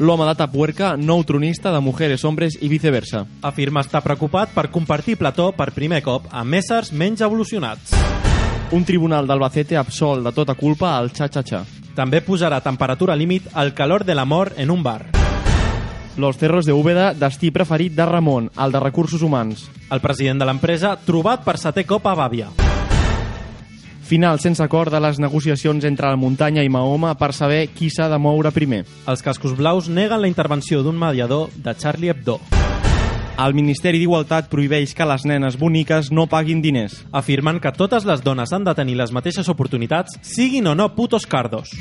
L'home de Tapuerca, nou tronista de Mujeres, Hombres i viceversa. Afirma estar preocupat per compartir plató per primer cop amb éssers menys evolucionats. Un tribunal d'Albacete absol de tota culpa al xa-xa-xa. També posarà temperatura límit al calor de l'amor en un bar. Los Cerros de Úbeda, destí preferit de Ramon, el de Recursos Humans. El president de l'empresa trobat per setè cop a Bàvia. Final sense acord de les negociacions entre la muntanya i Mahoma per saber qui s'ha de moure primer. Els cascos blaus neguen la intervenció d'un mediador de Charlie Hebdo. El Ministeri d'Igualtat prohibeix que les nenes boniques no paguin diners. Afirmen que totes les dones han de tenir les mateixes oportunitats, siguin o no putos cardos.